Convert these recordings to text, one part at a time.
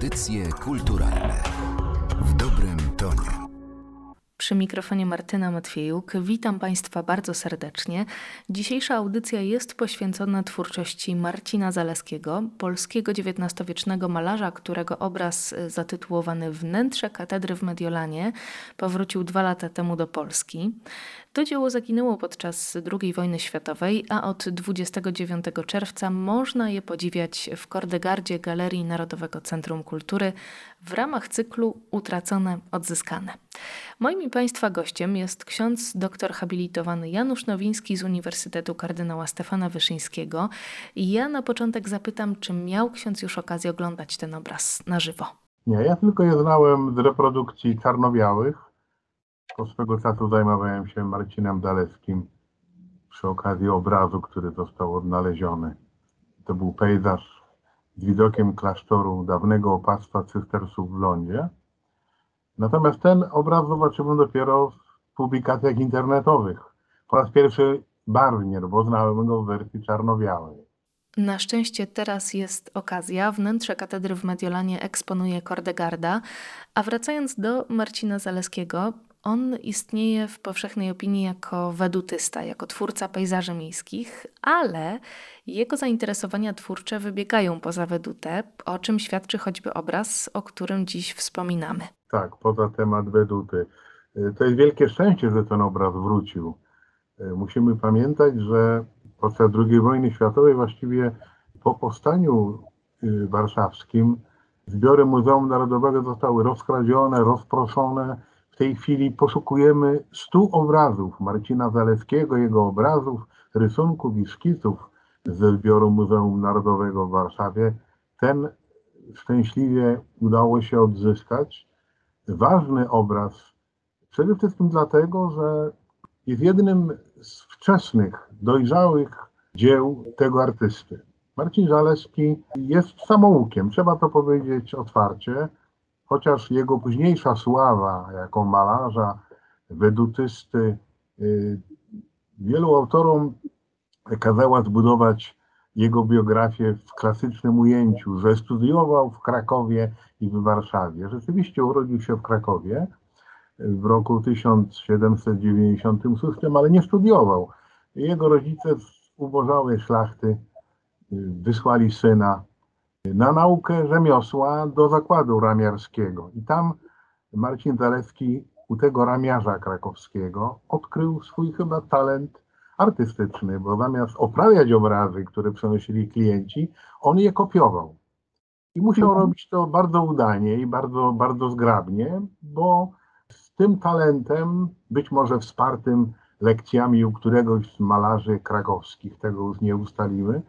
Audycje kulturalne w dobrym tonie. Przy mikrofonie Martyna Matwiejuk. Witam Państwa bardzo serdecznie. Dzisiejsza audycja jest poświęcona twórczości Marcina Zaleskiego, polskiego XIX-wiecznego malarza, którego obraz y, zatytułowany Wnętrze katedry w Mediolanie powrócił dwa lata temu do Polski. To dzieło zaginęło podczas II wojny światowej, a od 29 czerwca można je podziwiać w Kordegardzie Galerii Narodowego Centrum Kultury w ramach cyklu Utracone, Odzyskane. Moim Państwa gościem jest ksiądz doktor habilitowany Janusz Nowiński z Uniwersytetu Kardynała Stefana Wyszyńskiego. I ja na początek zapytam, czy miał ksiądz już okazję oglądać ten obraz na żywo? Nie, ja tylko je znałem z reprodukcji czarno-białych po swego czasu zajmowałem się Marcinem Dalewskim przy okazji obrazu, który został odnaleziony. To był pejzaż z widokiem klasztoru dawnego opactwa cystersów w Londzie. Natomiast ten obraz zobaczyłem dopiero w publikacjach internetowych. Po raz pierwszy barwnie, bo znałem go w wersji czarno-białej. Na szczęście teraz jest okazja. Wnętrze katedry w Mediolanie eksponuje Kordegarda. A wracając do Marcina Zaleskiego, on istnieje w powszechnej opinii jako wedutysta, jako twórca pejzaży miejskich, ale jego zainteresowania twórcze wybiegają poza wedutę, o czym świadczy choćby obraz, o którym dziś wspominamy. Tak, poza temat weduty. Y, to jest wielkie szczęście, że ten obraz wrócił. Y, musimy pamiętać, że podczas II wojny światowej, właściwie po powstaniu y, warszawskim, zbiory Muzeum Narodowego zostały rozkradzione, rozproszone tej chwili poszukujemy stu obrazów Marcina Zaleskiego, jego obrazów, rysunków i szkiców ze zbioru Muzeum Narodowego w Warszawie. Ten szczęśliwie udało się odzyskać. Ważny obraz, przede wszystkim dlatego, że jest jednym z wczesnych, dojrzałych dzieł tego artysty. Marcin Zaleski jest samoukiem, trzeba to powiedzieć otwarcie chociaż jego późniejsza sława jako malarza, wedutysty, y, wielu autorom kazała zbudować jego biografię w klasycznym ujęciu, że studiował w Krakowie i w Warszawie. Rzeczywiście urodził się w Krakowie w roku 1796, ale nie studiował. Jego rodzice z ubożałej szlachty y, wysłali syna na naukę rzemiosła do zakładu ramiarskiego. I tam Marcin Zalewski u tego ramiarza krakowskiego odkrył swój chyba talent artystyczny, bo zamiast oprawiać obrazy, które przenosili klienci, on je kopiował. I musiał mhm. robić to bardzo udanie i bardzo, bardzo zgrabnie, bo z tym talentem, być może wspartym lekcjami u któregoś z malarzy krakowskich, tego już nie ustalimy,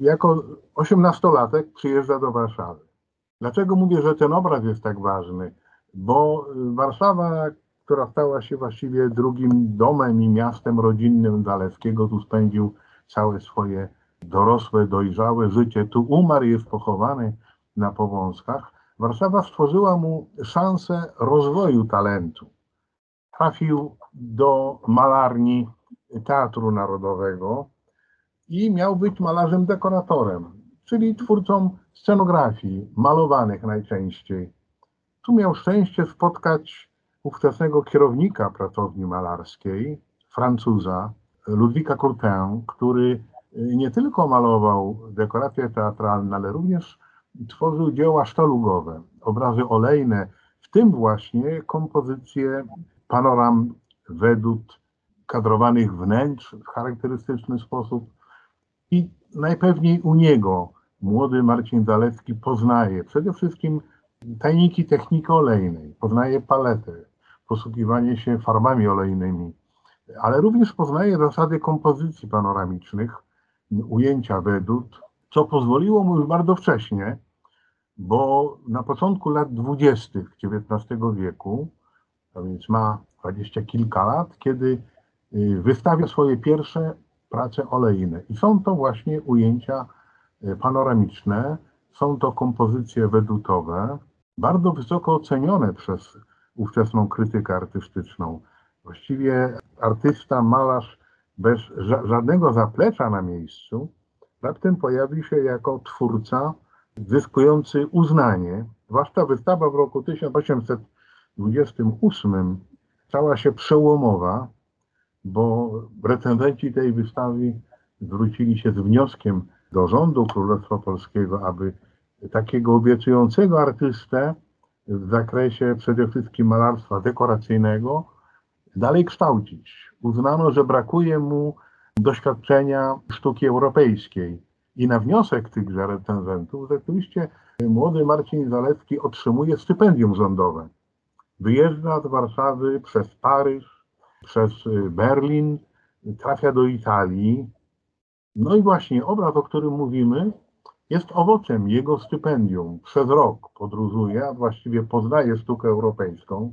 jako osiemnastolatek przyjeżdża do Warszawy. Dlaczego mówię, że ten obraz jest tak ważny? Bo Warszawa, która stała się właściwie drugim domem i miastem rodzinnym Zalewskiego, tu spędził całe swoje dorosłe, dojrzałe życie. Tu umarł, jest pochowany na Powązkach. Warszawa stworzyła mu szansę rozwoju talentu. Trafił do malarni Teatru Narodowego, i miał być malarzem dekoratorem, czyli twórcą scenografii, malowanych najczęściej. Tu miał szczęście spotkać ówczesnego kierownika pracowni malarskiej, Francuza, Ludwika Courtin, który nie tylko malował dekoracje teatralne, ale również tworzył dzieła sztalugowe, obrazy olejne, w tym właśnie kompozycje panoram wedut kadrowanych wnętrz w charakterystyczny sposób, i najpewniej u niego. Młody Marcin Zalewski poznaje przede wszystkim tajniki techniki olejnej, poznaje paletę, posługiwanie się farbami olejnymi, ale również poznaje zasady kompozycji panoramicznych, ujęcia wedut, co pozwoliło mu już bardzo wcześnie, bo na początku lat dwudziestych XIX wieku, a więc ma dwadzieścia kilka lat, kiedy y, wystawia swoje pierwsze prace olejne. I są to właśnie ujęcia e, panoramiczne, są to kompozycje wedutowe, bardzo wysoko ocenione przez ówczesną krytykę artystyczną. Właściwie artysta, malarz bez żadnego zaplecza na miejscu, raptem pojawi się jako twórca zyskujący uznanie. Zwłaszcza wystawa w roku 1828 stała się przełomowa, bo recenzenci tej wystawy zwrócili się z wnioskiem do rządu Królestwa Polskiego, aby takiego obiecującego artystę w zakresie przede wszystkim malarstwa dekoracyjnego dalej kształcić. Uznano, że brakuje mu doświadczenia sztuki europejskiej. I na wniosek tychże recenzentów rzeczywiście młody Marcin Zalewski otrzymuje stypendium rządowe. Wyjeżdża z Warszawy przez Paryż, przez Berlin, trafia do Italii. No i właśnie obraz, o którym mówimy, jest owocem jego stypendium. Przez rok podróżuje, a właściwie poznaje sztukę europejską,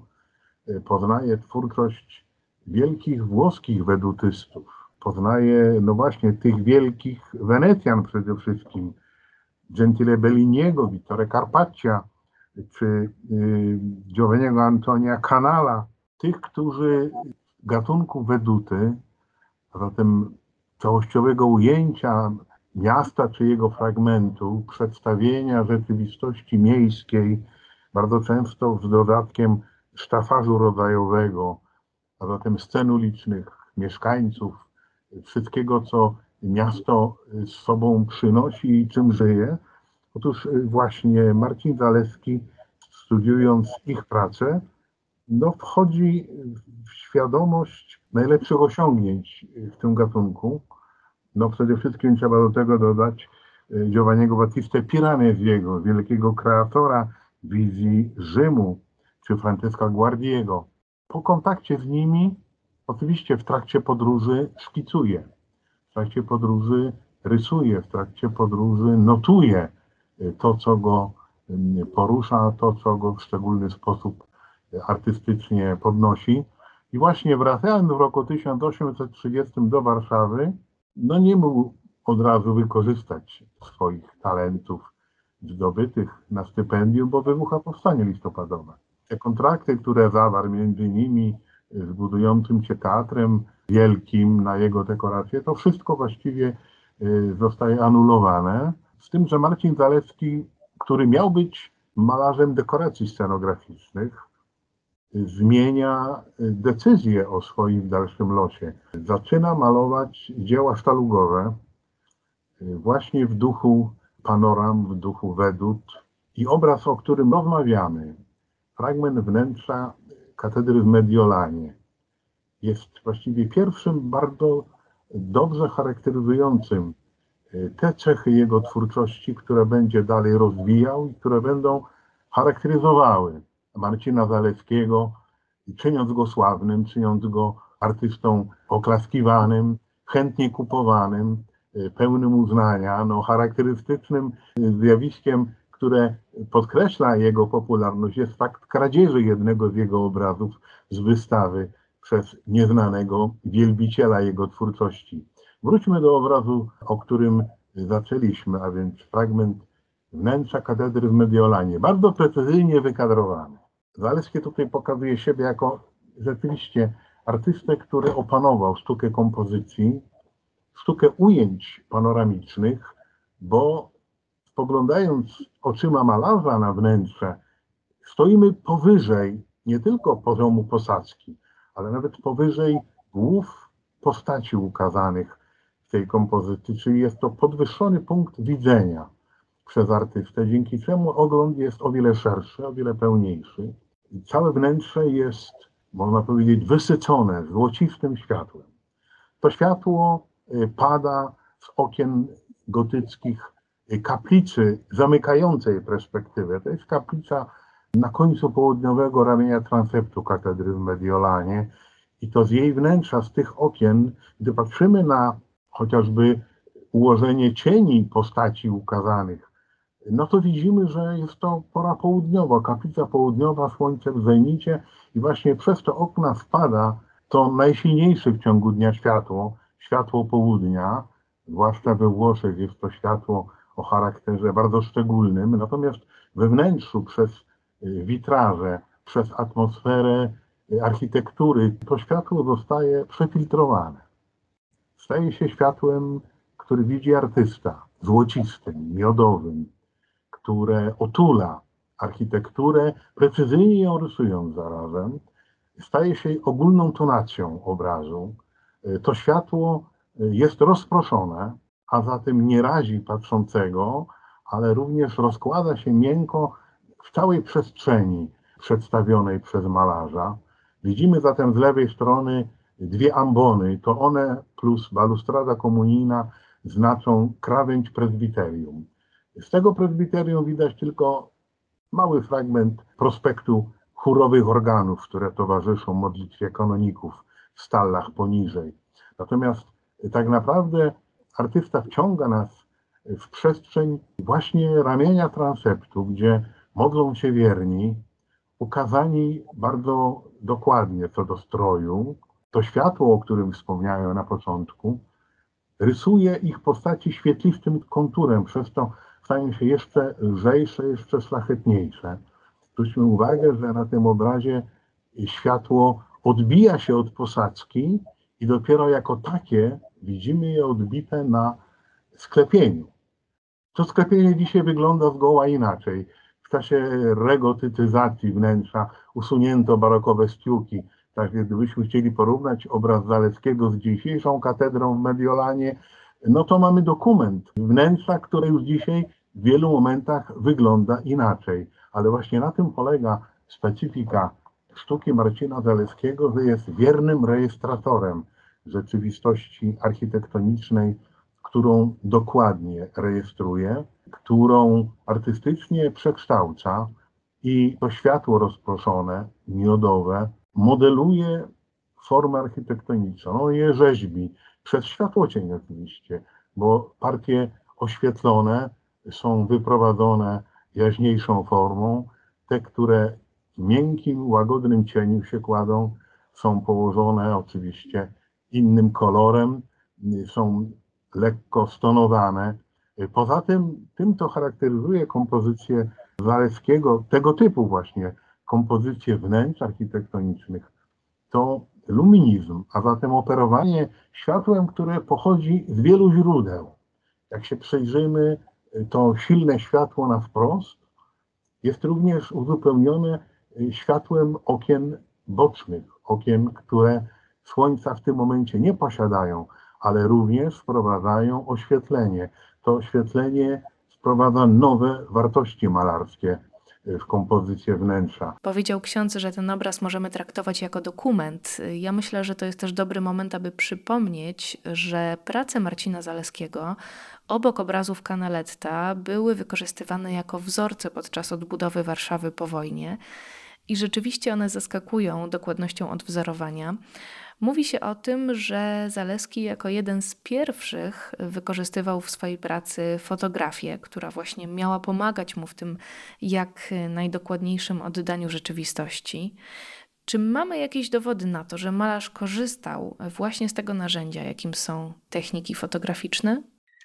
poznaje twórczość wielkich włoskich wedutystów, poznaje, no właśnie, tych wielkich Wenecjan przede wszystkim, Gentile Belliniego, Vittore Carpaccia, czy y, Antonia Canala, tych, którzy gatunku weduty, a zatem całościowego ujęcia miasta czy jego fragmentu, przedstawienia rzeczywistości miejskiej, bardzo często z dodatkiem sztafażu rodzajowego, a zatem scen ulicznych, mieszkańców, wszystkiego, co miasto z sobą przynosi i czym żyje. Otóż właśnie Marcin Zaleski, studiując ich pracę, no, wchodzi w świadomość najlepszych osiągnięć w tym gatunku. No przede wszystkim trzeba do tego dodać Giovanniego Battista Piranesiego, wielkiego kreatora wizji Rzymu, czy Francesca Guardiego. Po kontakcie z nimi, oczywiście w trakcie podróży szkicuje, w trakcie podróży rysuje, w trakcie podróży notuje to, co go porusza, to, co go w szczególny sposób artystycznie podnosi. I właśnie wracając w roku 1830 do Warszawy, no nie mógł od razu wykorzystać swoich talentów zdobytych na stypendium, bo wybucha powstanie listopadowe. Te kontrakty, które zawarł między innymi z budującym się teatrem wielkim na jego dekorację, to wszystko właściwie zostaje anulowane. Z tym, że Marcin Zalewski, który miał być malarzem dekoracji scenograficznych, zmienia decyzję o swoim dalszym losie. Zaczyna malować dzieła sztalugowe właśnie w duchu panoram, w duchu wedut i obraz, o którym rozmawiamy, fragment wnętrza katedry w Mediolanie, jest właściwie pierwszym bardzo dobrze charakteryzującym te cechy jego twórczości, które będzie dalej rozwijał i które będą charakteryzowały Marcina Zalewskiego, czyniąc go sławnym, czyniąc go artystą oklaskiwanym, chętnie kupowanym, pełnym uznania, no, charakterystycznym zjawiskiem, które podkreśla jego popularność, jest fakt kradzieży jednego z jego obrazów z wystawy przez nieznanego wielbiciela jego twórczości. Wróćmy do obrazu, o którym zaczęliśmy, a więc fragment wnętrza katedry w Mediolanie, bardzo precyzyjnie wykadrowany. Zaleski tutaj pokazuje siebie jako rzeczywiście artystę, który opanował sztukę kompozycji, sztukę ujęć panoramicznych, bo spoglądając oczyma malarza na wnętrze, stoimy powyżej nie tylko poziomu posadzki, ale nawet powyżej głów postaci ukazanych w tej kompozycji, czyli jest to podwyższony punkt widzenia przez artystę, dzięki czemu ogląd jest o wiele szerszy, o wiele pełniejszy. I całe wnętrze jest, można powiedzieć, wysycone złocistym światłem. To światło pada z okien gotyckich kaplicy zamykającej perspektywę. To jest kaplica na końcu południowego ramienia transeptu katedry w Mediolanie i to z jej wnętrza, z tych okien, gdy patrzymy na chociażby ułożenie cieni postaci ukazanych, no to widzimy, że jest to pora południowa, kaplica południowa, słońce w zenicie i właśnie przez te okna spada to najsilniejsze w ciągu dnia światło, światło południa, zwłaszcza we Włoszech jest to światło o charakterze bardzo szczególnym, natomiast we wnętrzu przez witraże, przez atmosferę architektury to światło zostaje przefiltrowane. Staje się światłem, który widzi artysta, złocistym, miodowym, które otula architekturę, precyzyjnie ją rysując zarazem, staje się ogólną tonacją obrazu. To światło jest rozproszone, a zatem nie razi patrzącego, ale również rozkłada się miękko w całej przestrzeni przedstawionej przez malarza. Widzimy zatem z lewej strony dwie ambony, to one plus balustrada komunijna znaczą krawędź prezbiterium. Z tego prezbiterium widać tylko mały fragment prospektu chórowych organów, które towarzyszą modlitwie kanoników w stallach poniżej. Natomiast tak naprawdę artysta wciąga nas w przestrzeń właśnie ramienia transeptu, gdzie modlą się wierni, ukazani bardzo dokładnie co do stroju. To światło, o którym wspomniałem na początku, rysuje ich postaci świetlistym konturem, przez to stają się jeszcze lżejsze, jeszcze szlachetniejsze. Zwróćmy uwagę, że na tym obrazie światło odbija się od posadzki i dopiero jako takie widzimy je odbite na sklepieniu. To sklepienie dzisiaj wygląda zgoła inaczej. W czasie regotytyzacji wnętrza usunięto barokowe stiuki. Tak gdybyśmy chcieli porównać obraz Zaleckiego z dzisiejszą katedrą w Mediolanie, no to mamy dokument wnętrza, które już dzisiaj w wielu momentach wygląda inaczej. Ale właśnie na tym polega specyfika sztuki Marcina Zaleckiego, że jest wiernym rejestratorem rzeczywistości architektonicznej, którą dokładnie rejestruje, którą artystycznie przekształca i to światło rozproszone, miodowe, modeluje formę architektoniczną. On je rzeźbi przez światłocień oczywiście, bo partie oświetlone są wyprowadzone jaźniejszą formą. Te, które w miękkim, łagodnym cieniu się kładą, są położone oczywiście innym kolorem, są lekko stonowane. Poza tym, tym to charakteryzuje kompozycję Zalewskiego, tego typu właśnie kompozycje wnętrz architektonicznych, to luminizm, a zatem operowanie światłem, które pochodzi z wielu źródeł. Jak się przejrzymy, to silne światło na wprost jest również uzupełnione światłem okien bocznych, okien, które słońca w tym momencie nie posiadają, ale również wprowadzają oświetlenie. To oświetlenie wprowadza nowe wartości malarskie w kompozycję wnętrza. Powiedział ksiądz, że ten obraz możemy traktować jako dokument. Ja myślę, że to jest też dobry moment, aby przypomnieć, że prace Marcina Zaleskiego obok obrazów Canaletta były wykorzystywane jako wzorce podczas odbudowy Warszawy po wojnie i rzeczywiście one zaskakują dokładnością odwzorowania. Mówi się o tym, że Zaleski jako jeden z pierwszych wykorzystywał w swojej pracy fotografię, która właśnie miała pomagać mu w tym jak najdokładniejszym oddaniu rzeczywistości. Czy mamy jakieś dowody na to, że malarz korzystał właśnie z tego narzędzia, jakim są techniki fotograficzne?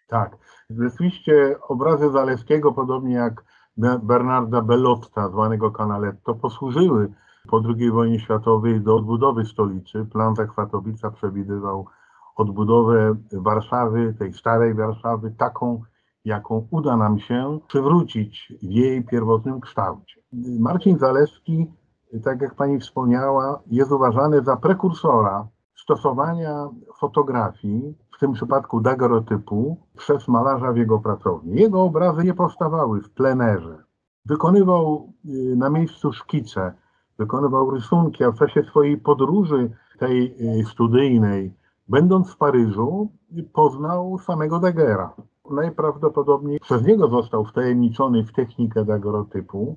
Tak. Rzeczywiście obrazy Zaleskiego, podobnie jak Bernarda Bellotta, zwanego Canaletto, posłużyły po II wojnie światowej do odbudowy stolicy. Plan Zachwatowica przewidywał odbudowę Warszawy, tej starej Warszawy, taką, jaką uda nam się przywrócić w jej pierwotnym kształcie. Marcin Zaleski, tak jak pani wspomniała, jest uważany za prekursora stosowania fotografii, w tym przypadku daguerreotypu, przez malarza w jego pracowni. Jego obrazy nie powstawały w plenerze. Wykonywał y, na miejscu szkice, wykonywał rysunki, a w czasie swojej podróży tej y, studyjnej, będąc w Paryżu, poznał samego Daguerra. Najprawdopodobniej przez niego został wtajemniczony w technikę daguerreotypu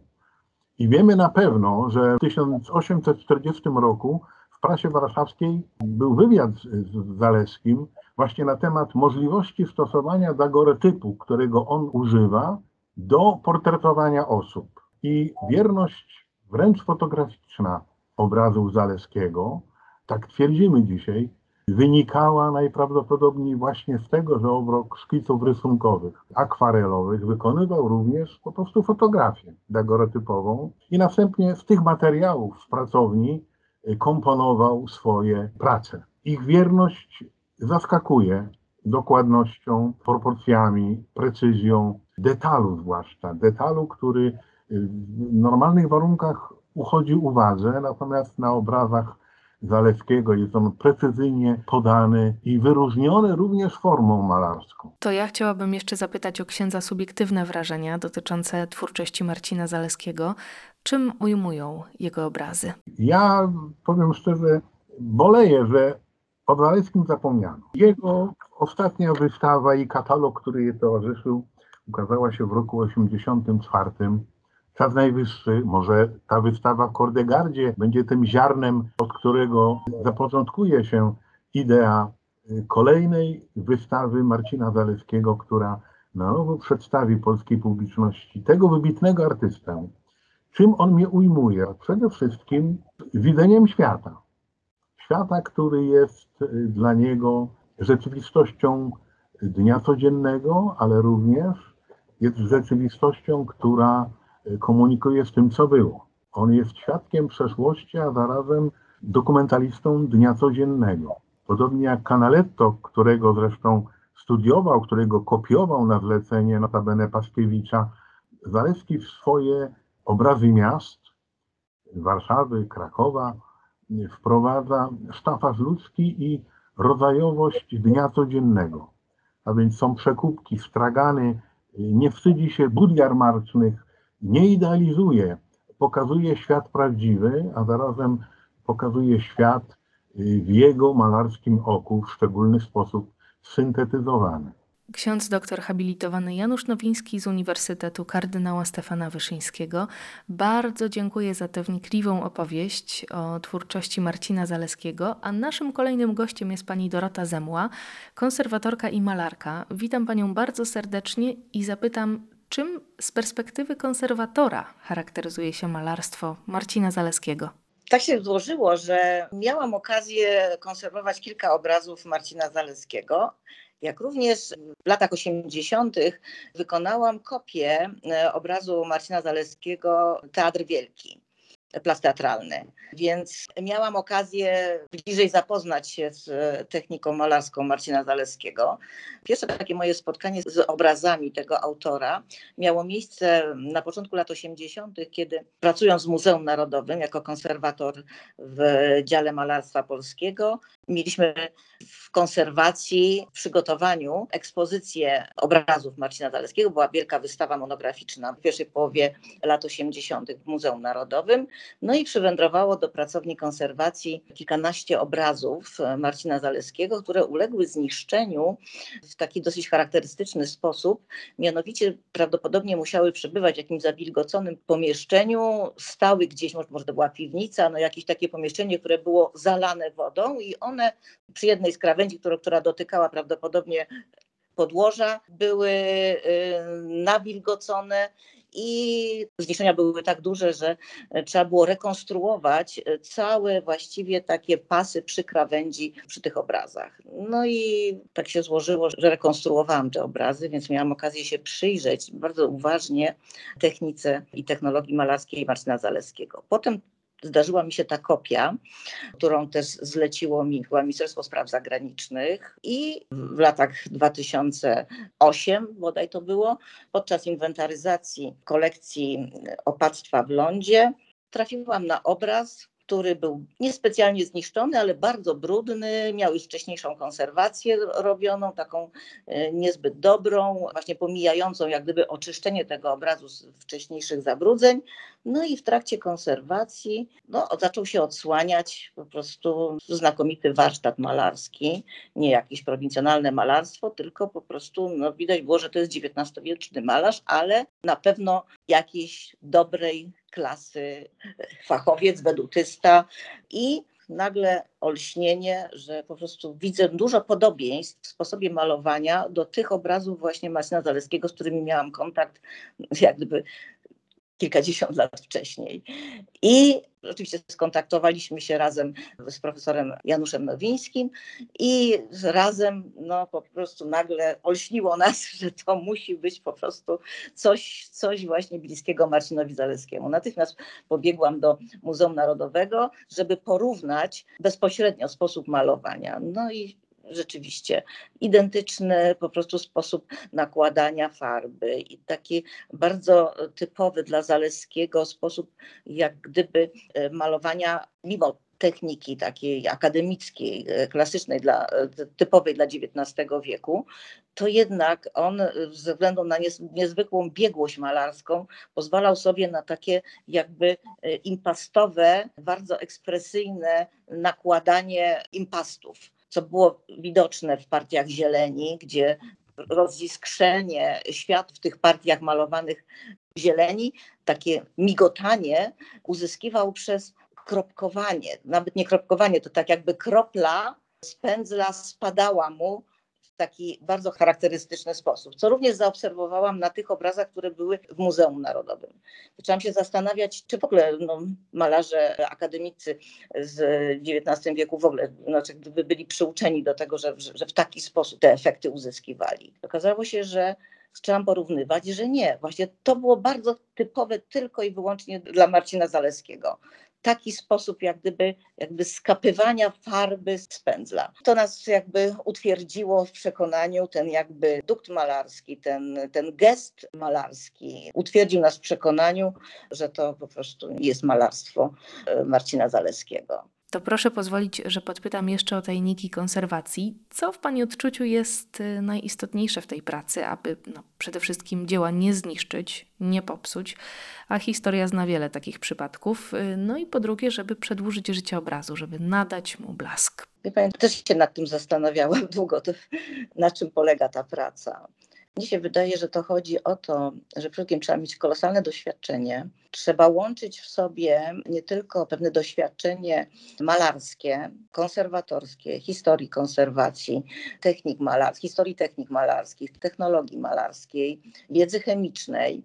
i wiemy na pewno, że w 1840 roku w prasie warszawskiej był wywiad z Zaleskim właśnie na temat możliwości stosowania dagoretypu, którego on używa do portretowania osób. I wierność wręcz fotograficzna obrazów Zaleskiego, tak twierdzimy dzisiaj, wynikała najprawdopodobniej właśnie z tego, że obok szkiców rysunkowych, akwarelowych wykonywał również po prostu fotografię dagoretypową i następnie z tych materiałów z pracowni komponował swoje prace. Ich wierność zaskakuje, dokładnością, proporcjami, precyzją, detalu zwłaszcza. Detalu, który w normalnych warunkach uchodzi uwadze, natomiast na obrazach Zalewskiego jest on precyzyjnie podany i wyróżniony również formą malarską. To ja chciałabym jeszcze zapytać o księdza subiektywne wrażenia dotyczące twórczości Marcina Zaleskiego. Czym ujmują jego obrazy? Ja powiem szczerze, boleję, że o Zalewskim zapomniano. Jego ostatnia wystawa i katalog, który jej towarzyszył, ukazała się w roku 1984 czas najwyższy, może ta wystawa w Kordegardzie będzie tym ziarnem, od którego zapoczątkuje się idea y, kolejnej wystawy Marcina Zalewskiego, która na nowo przedstawi polskiej publiczności tego wybitnego artystę. Czym on mnie ujmuje? Przede wszystkim widzeniem świata. Świata, który jest y, dla niego rzeczywistością dnia codziennego, ale również jest rzeczywistością, która komunikuje z tym, co było. On jest świadkiem przeszłości, a zarazem dokumentalistą dnia codziennego. Podobnie jak Canaletto, którego zresztą studiował, którego kopiował na zlecenie notabene Paskiewicza, Zalewski w swoje obrazy miast, Warszawy, Krakowa, wprowadza sztafaż ludzki i rodzajowość dnia codziennego. A więc są przekupki, stragany, nie wstydzi się bud jarmarcznych, nie idealizuje, pokazuje świat prawdziwy, a zarazem pokazuje świat y, w jego malarskim oku w szczególny sposób syntetyzowany. Ksiądz doktor habilitowany Janusz Nowiński z Uniwersytetu Kardynała Stefana Wyszyńskiego. Bardzo dziękuję za tę wnikliwą opowieść o twórczości Marcina Zaleskiego, a naszym kolejnym gościem jest pani Dorota Zemła, konserwatorka i malarka. Witam panią bardzo serdecznie i zapytam, Czym z perspektywy konserwatora charakteryzuje się malarstwo Marcina Zaleskiego? Tak się złożyło, że miałam okazję konserwować kilka obrazów Marcina Zaleskiego. Jak również w latach 80. wykonałam kopię e, obrazu Marcina Zaleskiego Teatr Wielki plac teatralny. Więc miałam okazję bliżej zapoznać się z e, techniką malarską Marcina Zaleskiego. Pierwsze takie moje spotkanie z obrazami tego autora miało miejsce na początku lat 80., kiedy pracując w Muzeum Narodowym jako konserwator w dziale malarstwa polskiego, mieliśmy w konserwacji, w przygotowaniu ekspozycję obrazów Marcina Zaleskiego. Była wielka wystawa monograficzna w pierwszej połowie lat 80. w Muzeum Narodowym. No i przywędrowało do pracowni konserwacji kilkanaście obrazów e, Marcina Zaleskiego, które uległy zniszczeniu w taki dosyć charakterystyczny sposób. Mianowicie prawdopodobnie musiały przebywać w jakimś zawilgoconym pomieszczeniu, stały gdzieś, może to była piwnica, no jakieś takie pomieszczenie, które było zalane wodą i one przy jednej z krawędzi, która, która dotykała prawdopodobnie podłoża, były y, nawilgocone i zniszczenia były tak duże, że trzeba było rekonstruować całe właściwie takie pasy przy krawędzi przy tych obrazach. No i tak się złożyło, że rekonstruowałam te obrazy, więc miałam okazję się przyjrzeć bardzo uważnie technice i technologii malarskiej Marcina Zaleskiego. Potem zdarzyła mi się ta kopia, którą też zleciło mi chyba Ministerstwo Spraw Zagranicznych i w latach 2008 bodaj to było, podczas inwentaryzacji kolekcji opactwa w lądzie trafiłam na obraz, który był niespecjalnie zniszczony, ale bardzo brudny, miał już wcześniejszą konserwację robioną, taką e, niezbyt dobrą, właśnie pomijającą jak gdyby oczyszczenie tego obrazu z wcześniejszych zabrudzeń. No i w trakcie konserwacji no, zaczął się odsłaniać po prostu znakomity warsztat malarski, nie jakieś prowincjonalne malarstwo, tylko po prostu no, widać było, że to jest XIX-wieczny malarz, ale na pewno jakiejś dobrej klasy fachowiec, wedutysta i nagle olśnienie, że po prostu widzę dużo podobieństw w sposobie malowania do tych obrazów właśnie Marcina Zaleskiego, z którymi miałam kontakt jak gdyby kilkadziesiąt lat wcześniej. I oczywiście skontaktowaliśmy się razem z profesorem Januszem Nowińskim i razem no, po prostu nagle olśniło nas, że to musi być po prostu coś, coś właśnie bliskiego Marcinowi Zaleskiemu. Natychmiast pobiegłam do Muzeum Narodowego, żeby porównać bezpośrednio sposób malowania. No i rzeczywiście identyczny po prostu sposób nakładania farby i taki bardzo typowy dla Zaleskiego sposób jak gdyby e, malowania mimo techniki takiej akademickiej, e, klasycznej, dla, e, typowej dla XIX wieku, to jednak on ze względu na niezwykłą biegłość malarską pozwalał sobie na takie jakby impastowe, bardzo ekspresyjne nakładanie impastów co było widoczne w partiach zieleni, gdzie roziskrzenie świat w tych partiach malowanych zieleni, takie migotanie uzyskiwał przez kropkowanie. Nawet nie kropkowanie, to tak jakby kropla z pędzla spadała mu taki bardzo charakterystyczny sposób, co również zaobserwowałam na tych obrazach, które były w Muzeum Narodowym. Zaczęłam się zastanawiać, czy w ogóle no, malarze akademicy z XIX wieku w ogóle znaczy, gdyby byli przyuczeni do tego, że, że w taki sposób te efekty uzyskiwali. Okazało się, że zaczęłam porównywać, że nie. Właśnie to było bardzo typowe tylko i wyłącznie dla Marcina Zaleskiego taki sposób jak gdyby, jakby skapywania farby z pędzla. To nas jakby utwierdziło w przekonaniu, ten jakby dukt malarski, ten, ten gest malarski utwierdził nas w przekonaniu, że to po prostu jest malarstwo e, Marcina Zaleskiego. To proszę pozwolić, że podpytam jeszcze o tajniki konserwacji. Co w Pani odczuciu jest y, najistotniejsze w tej pracy, aby no, przede wszystkim dzieła nie zniszczyć, nie popsuć, a historia zna wiele takich przypadków. Y, no i po drugie, żeby przedłużyć życie obrazu, żeby nadać mu blask. Wie Pani, też się nad tym zastanawiałam długo, to, na czym polega ta praca. Mnie się wydaje, że to chodzi o to, że przede wszystkim trzeba mieć kolosalne doświadczenie. Trzeba łączyć w sobie nie tylko pewne doświadczenie malarskie, konserwatorskie, historii konserwacji, technik malarskich, historii technik malarskich, technologii malarskiej, wiedzy chemicznej,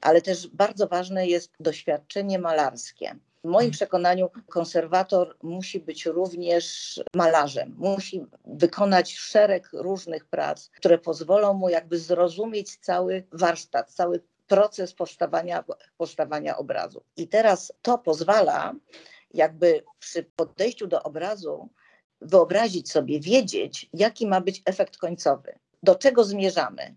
ale też bardzo ważne jest doświadczenie malarskie w moim przekonaniu konserwator musi być również malarzem. Musi wykonać szereg różnych prac, które pozwolą mu jakby zrozumieć cały warsztat, cały proces powstawania, powstawania obrazu. I teraz to pozwala jakby przy podejściu do obrazu wyobrazić sobie, wiedzieć, jaki ma być efekt końcowy, do czego zmierzamy,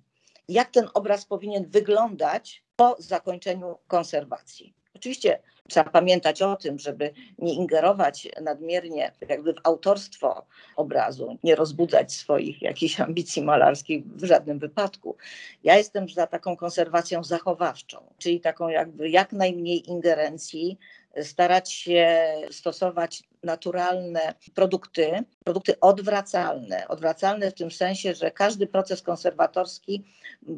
jak ten obraz powinien wyglądać po zakończeniu konserwacji. Oczywiście Trzeba pamiętać o tym, żeby nie ingerować nadmiernie jakby w autorstwo obrazu, nie rozbudzać swoich jakichś ambicji malarskich w żadnym wypadku. Ja jestem za taką konserwacją zachowawczą, czyli taką jakby jak najmniej ingerencji, starać się stosować naturalne produkty, produkty odwracalne. Odwracalne w tym sensie, że każdy proces konserwatorski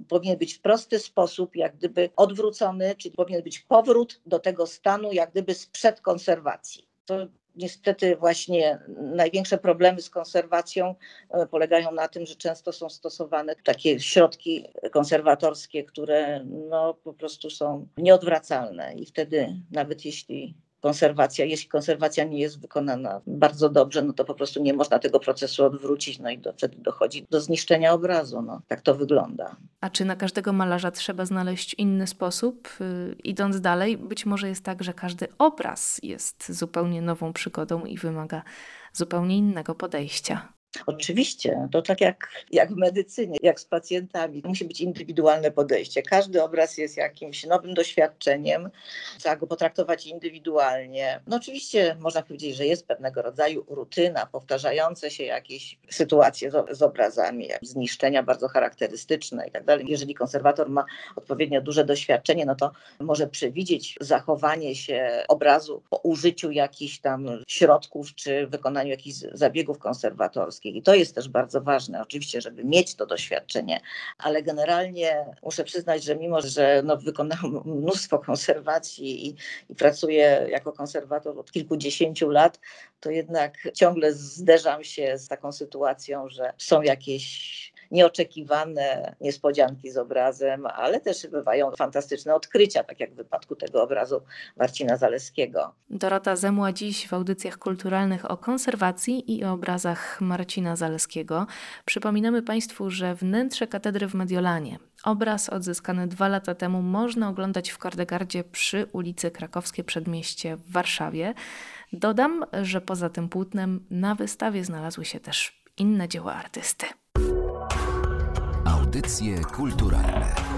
powinien być w prosty sposób, jak gdyby odwrócony, czyli powinien być powrót do tego stanu, jak gdyby sprzed konserwacji. To niestety właśnie największe problemy z konserwacją e, polegają na tym, że często są stosowane takie środki konserwatorskie, które no, po prostu są nieodwracalne i wtedy nawet jeśli konserwacja. Jeśli konserwacja nie jest wykonana bardzo dobrze, no to po prostu nie można tego procesu odwrócić, no i do, wtedy dochodzi do zniszczenia obrazu. No, tak to wygląda. A czy na każdego malarza trzeba znaleźć inny sposób? Yy, idąc dalej, być może jest tak, że każdy obraz jest zupełnie nową przygodą i wymaga zupełnie innego podejścia. Oczywiście, to tak jak, jak w medycynie, jak z pacjentami. Musi być indywidualne podejście. Każdy obraz jest jakimś nowym doświadczeniem, trzeba go potraktować indywidualnie. No oczywiście można powiedzieć, że jest pewnego rodzaju rutyna, powtarzające się jakieś sytuacje z, z obrazami, zniszczenia bardzo charakterystyczne i tak dalej. Jeżeli konserwator ma odpowiednio duże doświadczenie, no to może przewidzieć zachowanie się obrazu po użyciu jakichś tam środków czy wykonaniu jakichś zabiegów konserwatorskich i to jest też bardzo ważne, oczywiście, żeby mieć to doświadczenie, ale generalnie muszę przyznać, że mimo, że no, wykonałam mnóstwo konserwacji i, i pracuję jako konserwator od kilkudziesięciu lat, to jednak ciągle zderzam się z taką sytuacją, że są jakieś nieoczekiwane niespodzianki z obrazem, ale też bywają fantastyczne odkrycia, tak jak w wypadku tego obrazu Marcina Zaleskiego. Dorota Zemła dziś w audycjach kulturalnych o konserwacji i o obrazach Marcina Zaleskiego. Przypominamy Państwu, że wnętrze katedry w Mediolanie, obraz odzyskany dwa lata temu, można oglądać w Kordegardzie przy ulicy Krakowskie Przedmieście w Warszawie. Dodam, że poza tym płótnem na wystawie znalazły się też inne dzieła artysty. Audycje kulturalne